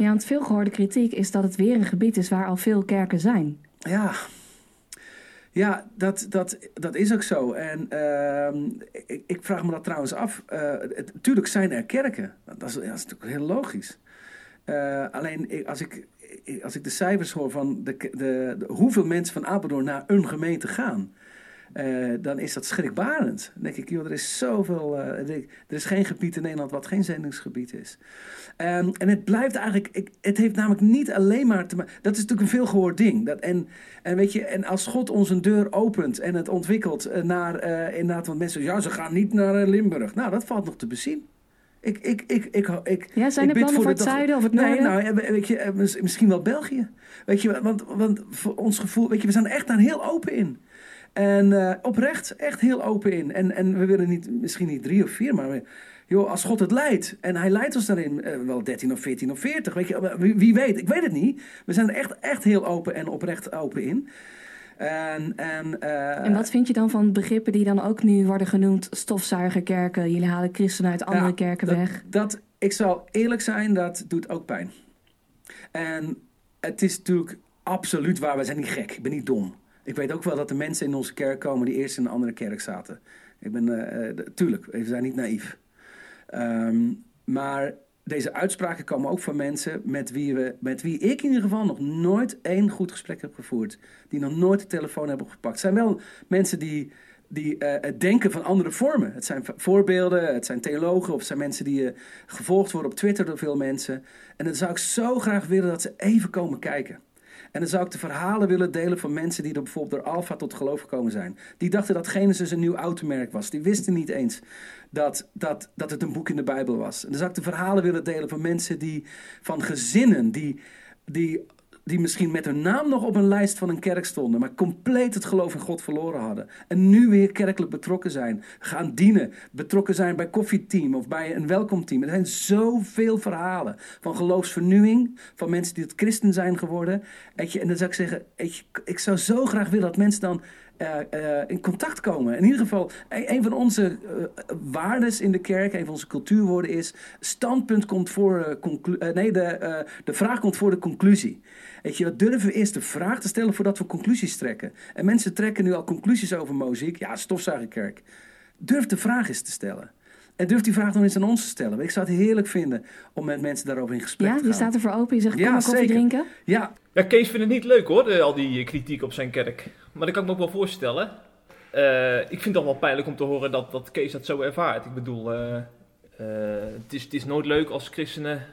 Ja, want veel gehoorde kritiek is dat het weer een gebied is waar al veel kerken zijn. Ja, ja dat, dat, dat is ook zo. En ehm, ik, ik vraag me dat trouwens af. Het, tuurlijk zijn er kerken. Dat is, dat is natuurlijk heel logisch. Eh, alleen als, ik, ik- als ik de cijfers hoor van de, de, de- hoeveel mensen van Apeldoorn naar een gemeente gaan. Eh, dan is dat schrikbarend. Dan denk ik, joh, er is zoveel. eh, er is geen gebied in Nederland wat geen zendingsgebied is. Ehm, en het blijft eigenlijk. Ik, het heeft namelijk niet alleen maar te maken. Dat is natuurlijk een veelgehoord ding. Dat, en, en weet je, en als God ons een deur opent en het ontwikkelt eh, naar. eh inderdaad, want mensen ja, ze gaan niet naar Limburg. Nou, dat valt nog te bezien. Ik, ik, ik, ik, ik, Ja, zijn ik er plannen voor het zuiden of het Nee, noorden? nou, eh, weet je, mis- misschien wel België. Weet je, want, want voor ons gevoel, weet je, we zijn er echt daar heel open in. En eh, oprecht, echt heel open in. En, en we willen niet, misschien niet drie of vier, maar we- joh, als God het leidt. En hij leidt ons daarin, eh, wel 13 of 14 of 40, weet je, wie, wie weet, ik weet het niet. We zijn er echt, echt heel open en oprecht open in. En, en, eh, En wat vind je dan van begrippen die dan ook nu worden genoemd stofzuigerkerken? Jullie halen christenen uit andere Ja, kerken dat, weg. Dat, ik zal eerlijk zijn, dat doet ook pijn. En het is natuurlijk absoluut waar. We zijn niet gek. Ik ben niet dom. Ik weet ook wel dat er mensen in onze kerk komen die eerst in een andere kerk zaten. Ik ben, d- tuurlijk, we zijn niet naïef. Ehm, maar deze uitspraken komen ook van mensen met wie, we, met wie ik in ieder geval nog nooit één goed gesprek heb gevoerd. Die nog nooit de telefoon hebben opgepakt. Het zijn wel mensen die, die eh, het denken van andere vormen. Het zijn voorbeelden, het zijn theologen of het zijn mensen die gevolgd worden op Twitter door veel mensen. En dan zou ik zo graag willen dat ze even komen kijken. En dan zou ik de verhalen willen delen van mensen die er bijvoorbeeld door Alpha tot geloof gekomen zijn. Die dachten dat Genesis een nieuw automerk was. Die wisten niet eens dat, dat, dat het een boek in de Bijbel was. En dan zou ik de verhalen willen delen van mensen die, van gezinnen, die, die, die misschien met hun naam nog op een lijst van een kerk stonden, maar compleet het geloof in God verloren hadden. En nu weer kerkelijk betrokken zijn, gaan dienen, betrokken zijn bij koffieteam of bij een welkomteam. Er zijn zoveel verhalen van geloofsvernieuwing, van mensen die het christen zijn geworden. En dan zou ik zeggen, ik zou zo graag willen dat mensen dan eh, eh, in contact komen. In ieder geval, een, van onze eh, waardes in de kerk, een van onze cultuurwoorden is: standpunt komt voor nee, de, de vraag komt voor de conclusie. Weet je, we durven eerst de vraag te stellen voordat we conclusies trekken. En mensen trekken nu al conclusies over muziek. Ja, stofzuigerkerk. Durf de vraag eens te stellen. En durf die vraag nog eens aan ons te stellen. Ik zou het heerlijk vinden om met mensen daarover in gesprek Ja, te gaan. je staat ervoor open. Je zegt, kom Ja, maar koffie zeker. drinken. Ja, Ja, Kees vindt het niet leuk hoor, de- al die kritiek op zijn kerk. Maar dat kan ik me ook wel voorstellen. Eh, ik vind het toch wel pijnlijk om te horen dat, dat Kees dat zo ervaart. Ik bedoel, eh, eh, het, is, het is nooit leuk als christenen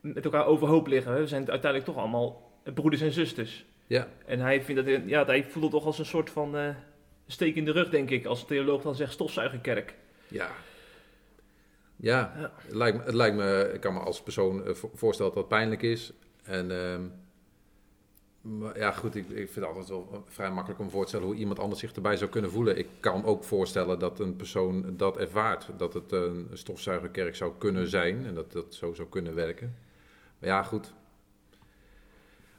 met elkaar overhoop liggen. We zijn uiteindelijk toch allemaal broeders en zusters. Ja, En hij, vindt dat, ja, hij voelt het toch als een soort van eh, steek in de rug, denk ik. Als een theoloog dan zegt stofzuigerkerk. ja. Ja, Ja. Het, lijkt me, het lijkt me, ik kan me als persoon eh, vo- voorstellen dat dat pijnlijk is. En ehm, maar ja, goed, ik, ik vind het altijd wel vrij makkelijk om voor te stellen hoe iemand anders zich erbij zou kunnen voelen. Ik kan me ook voorstellen dat een persoon dat ervaart, dat het een stofzuigerkerk zou kunnen zijn en dat dat zo zou kunnen werken. Maar ja, goed.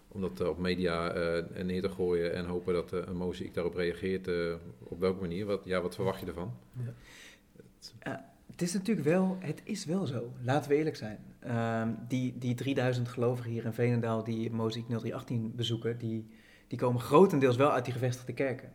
Om dat eh, op media eh, neer te gooien en hopen dat eh, een mozaïek daarop reageert, op welke manier? Wat, ja, wat verwacht je ervan? Het is natuurlijk wel, het is wel zo. Laten we eerlijk zijn. Ehm, die, die 3000 gelovigen hier in Veenendaal die Mozaïek 0318 bezoeken, die, die komen grotendeels wel uit die gevestigde kerken.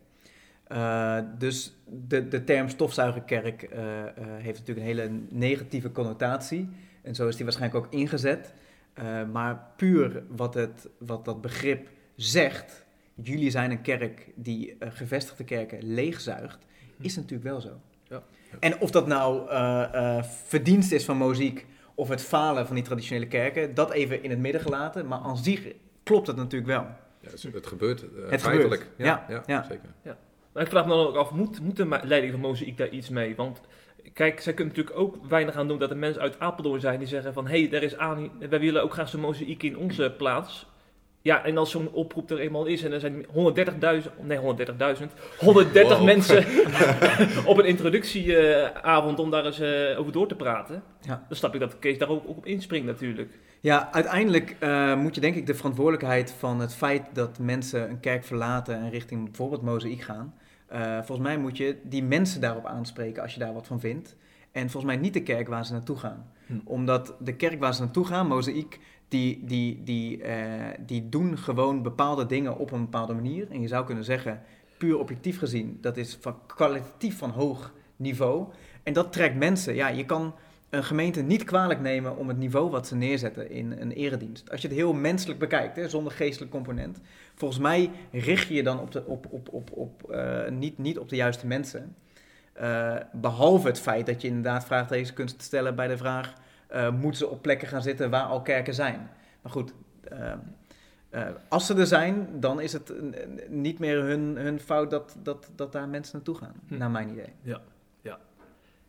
Dus de, de term stofzuigerkerk eh, heeft natuurlijk een hele negatieve connotatie. En zo is die waarschijnlijk ook ingezet. Eh, maar puur wat, het, wat dat begrip zegt, jullie zijn een kerk die eh, gevestigde kerken leegzuigt, is natuurlijk wel zo. Ja. En of dat nou eh, eh, verdienst is van muziek of het falen van die traditionele kerken, dat even in het midden gelaten. Maar aan zich klopt het natuurlijk wel. Ja, het, het gebeurt Het feitelijk. gebeurt. Ja, ja, ja. zeker. Maar ik vraag me dan ook af, moet, moet de leiding van Mozaïek daar iets mee? Want kijk, zij kunnen natuurlijk ook weinig aan doen dat er mensen uit Apeldoorn zijn die zeggen van... hé, hey, er is aan, wij willen ook graag zo'n Mozaïek in onze plaats. Ja, en als zo'n oproep er eenmaal is en er zijn 130.000, nee 130.000, 130 Wow. mensen op een introductieavond om daar eens eh, over door te praten. Ja. Dan snap ik dat Kees daar ook, ook op inspringt natuurlijk. Ja, uiteindelijk eh, moet je denk ik de verantwoordelijkheid van het feit dat mensen een kerk verlaten en richting bijvoorbeeld mozaïek gaan. Eh, volgens mij moet je die mensen daarop aanspreken als je daar wat van vindt. En volgens mij niet de kerk waar ze naartoe gaan. Hm. Omdat de kerk waar ze naartoe gaan, mozaïek, die, die, die, eh, die doen gewoon bepaalde dingen op een bepaalde manier. En je zou kunnen zeggen, puur objectief gezien, dat is van kwalitatief van hoog niveau. En dat trekt mensen. Ja, je kan een gemeente niet kwalijk nemen om het niveau wat ze neerzetten in een eredienst. Als je het heel menselijk bekijkt, hè, zonder geestelijk component. Volgens mij richt je je dan op de, op, op, op, op, eh, niet, niet op de juiste mensen. Eh, behalve het feit dat je inderdaad vraagtekens kunt stellen bij de vraag: eh, moeten ze op plekken gaan zitten waar al kerken zijn? Maar goed, als ze er zijn, dan is het niet meer hun, hun fout dat, dat, dat daar mensen naartoe gaan, Hm. naar mijn idee.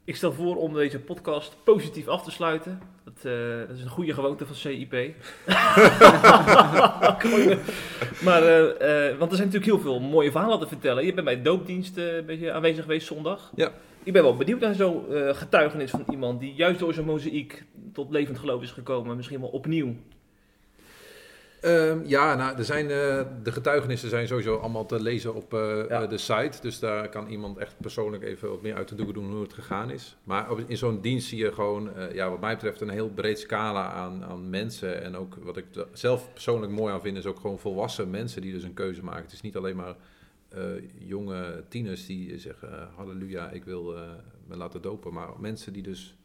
Ik stel voor om deze podcast positief af te sluiten. Dat, eh, dat is een goede gewoonte van CIP. maar, eh, eh, want er zijn natuurlijk heel veel mooie verhalen te vertellen. Je bent bij de doopdienst een beetje aanwezig geweest zondag. Ja. Ik ben wel benieuwd naar zo'n getuigenis van iemand die juist door zijn mozaïek tot levend geloof is gekomen. Misschien wel opnieuw. Ehm, ja, nou, er zijn, eh, de getuigenissen zijn sowieso allemaal te lezen op eh, Ja. eh, de site. Dus daar kan iemand echt persoonlijk even wat meer uit de doeken doen hoe het gegaan is. Maar op- in zo'n dienst zie je gewoon, ja, wat mij betreft, een heel breed scala aan, aan mensen. En ook wat ik zelf persoonlijk mooi aan vind, is ook gewoon volwassen mensen die dus een keuze maken. Het is niet alleen maar jonge tieners die zeggen, halleluja, ik wil me laten dopen. Maar mensen die dus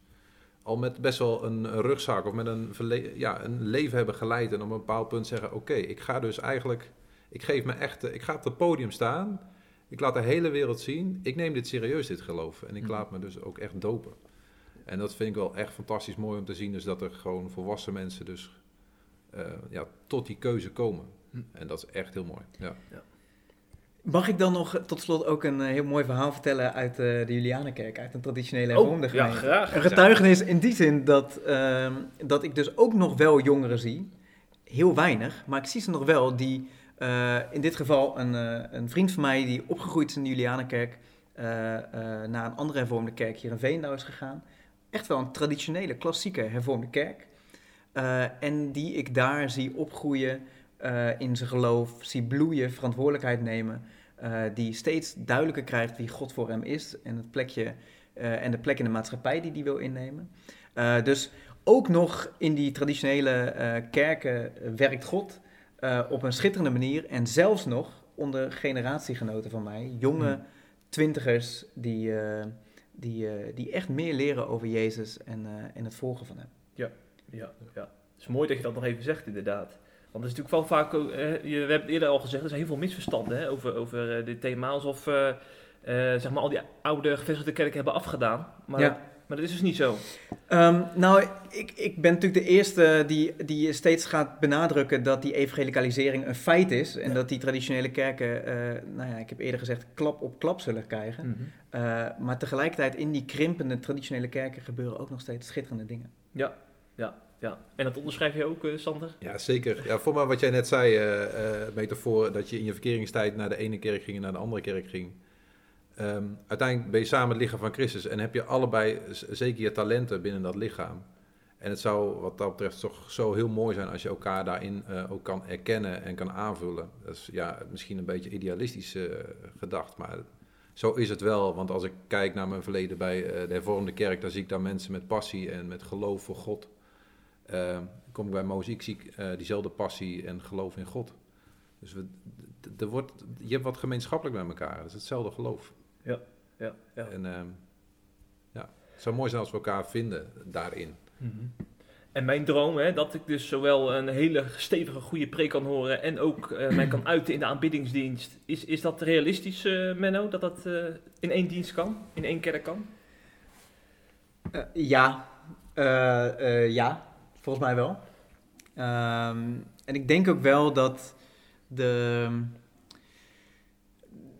al met best wel een, rugzak of met een, ja, een leven hebben geleid en op een bepaald punt zeggen: Oké, ik ga dus eigenlijk, ik geef me echt, ik ga op het podium staan, ik laat de hele wereld zien, ik neem dit serieus, dit geloof, en ik Mhm. laat me dus ook echt dopen. En dat vind ik wel echt fantastisch mooi om te zien, dus dat er gewoon volwassen mensen dus eh, ja, tot die keuze komen. Hm. En dat is echt heel mooi. Ja. Mag ik dan nog tot slot ook een eh, heel mooi verhaal vertellen uit eh, de Julianenkerk, uit een traditionele Oh, hervormde ja, gemeente? graag. Een getuigenis in die zin dat, ehm, dat ik dus ook nog wel jongeren zie, heel weinig, maar ik zie ze nog wel, die eh, in dit geval een, eh, een vriend van mij die opgegroeid is in de Julianenkerk, eh, eh, naar een andere hervormde kerk hier in Veendouw is gegaan. Echt wel een traditionele, klassieke hervormde kerk. Eh, en die ik daar zie opgroeien eh, in zijn geloof, zie bloeien, verantwoordelijkheid nemen. eh, die steeds duidelijker krijgt wie God voor hem is en, het plekje, eh, en de plek in de maatschappij die hij wil innemen. Dus ook nog in die traditionele kerken werkt God op een schitterende manier. En zelfs nog onder generatiegenoten van mij, jonge Hmm. twintigers die, die, die echt meer leren over Jezus en, en het volgen van hem. Ja, ja. Het is mooi dat je dat nog even zegt, inderdaad. Want er is natuurlijk wel vaak, je, we hebben het eerder al gezegd, er zijn heel veel misverstanden hè, over, over eh, dit thema. Alsof eh, eh, zeg maar al die oude gevestigde kerken hebben afgedaan. Maar, Ja. maar dat is dus niet zo. Ehm, nou, ik, ik ben natuurlijk de eerste die, die steeds gaat benadrukken dat die evangelicalisering een feit is. En dat die traditionele kerken, nou ja, ik heb eerder gezegd, klap op klap zullen krijgen. Mhm. Maar tegelijkertijd in die krimpende traditionele kerken gebeuren ook nog steeds schitterende dingen. Ja, ja. En dat onderschrijf je ook, eh, Sander? Ja, zeker. Ja, voor mij wat jij net zei, eh eh, metafoor, dat je in je verkeringstijd naar de ene kerk ging en naar de andere kerk ging. Ehm, uiteindelijk ben je samen het lichaam van Christus en heb je allebei zeker je talenten binnen dat lichaam. En het zou wat dat betreft toch zo heel mooi zijn als je elkaar daarin ook kan erkennen en kan aanvullen. Dat is ja, misschien een beetje idealistisch gedacht, maar zo is het wel. Want als ik kijk naar mijn verleden bij de hervormde kerk, dan zie ik daar mensen met passie en met geloof voor God. Uh, kom ik bij Moziek, zie ik eh, diezelfde passie en geloof in God. Dus we, d- d- er wordt, je hebt wat gemeenschappelijk met elkaar. Het is hetzelfde geloof. Ja, ja. En ehm, ja, het zou mooi zijn als we elkaar vinden daarin. Mhm. En mijn droom, hè, dat ik dus zowel een hele stevige, goede preek kan horen en ook eh, mij kan uiten in de aanbiddingsdienst. Is, is dat realistisch, eh, Menno, dat dat eh, in één dienst kan, in één kerk kan? Eh, ja, Eh, eh, ja, volgens mij wel. Ehm, en ik denk ook wel dat de.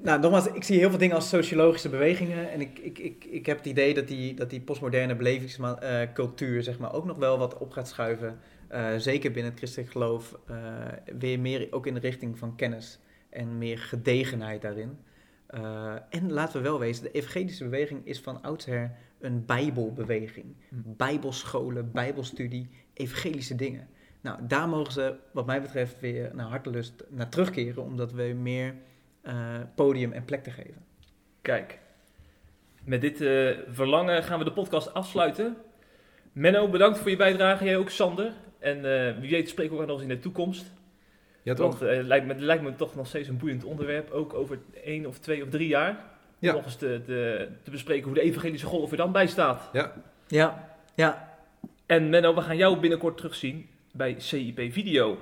Nou, nogmaals, ik zie heel veel dingen als sociologische bewegingen. En ik, ik, ik, ik heb het idee dat die, dat die postmoderne belevingscultuur zeg maar, ook nog wel wat op gaat schuiven. Eh, zeker binnen het christelijk geloof. eh, weer meer ook in de richting van kennis en meer gedegenheid daarin. Eh, en laten we wel wezen, de evangelische beweging is van oudsher een bijbelbeweging. Bijbelscholen, bijbelstudie, evangelische dingen. Nou, daar mogen ze wat mij betreft weer naar hartelust naar terugkeren, omdat we meer uh, podium en plek te geven. Kijk, met dit uh, verlangen gaan we de podcast afsluiten. Menno, bedankt voor je bijdrage. Jij ook, Sander. En uh, wie weet spreken we ook nog eens in de toekomst. Ja, toch? Want het lijkt, me, lijkt me toch nog steeds een boeiend onderwerp. Ook over één of twee of drie jaar. Ja. Om nog eens te, te, te, bespreken hoe de evangelische golf er dan bij staat. Ja. Ja, ja. En Menno, we gaan jou binnenkort terugzien bij CIP Video.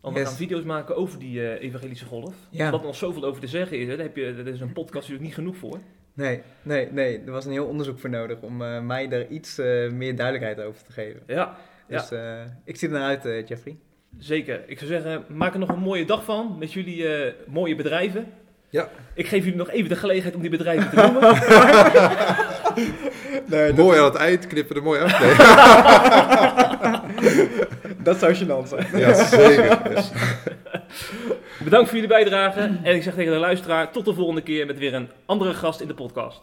Want we Yes. gaan video's maken over die eh, evangelische golf. Ja. Omdat er nog zoveel over te zeggen is. Hè. Daar, heb je, daar is een podcast natuurlijk niet genoeg voor. Nee, nee, nee. Er was een heel onderzoek voor nodig om eh, mij daar iets eh, meer duidelijkheid over te geven. Ja, Dus eh, ik zie er naar uit, eh, Jeffrey. zeker. Ik zou zeggen, maak er nog een mooie dag van met jullie eh, mooie bedrijven. Ja. Ik geef jullie nog even de gelegenheid om die bedrijven te noemen. Mooi aan het eind, knippen er mooi af. Nee. Dat zou gênant zijn. ja, zeker. Yes. Bedankt voor jullie bijdrage. En ik zeg tegen de luisteraar, tot de volgende keer met weer een andere gast in de podcast.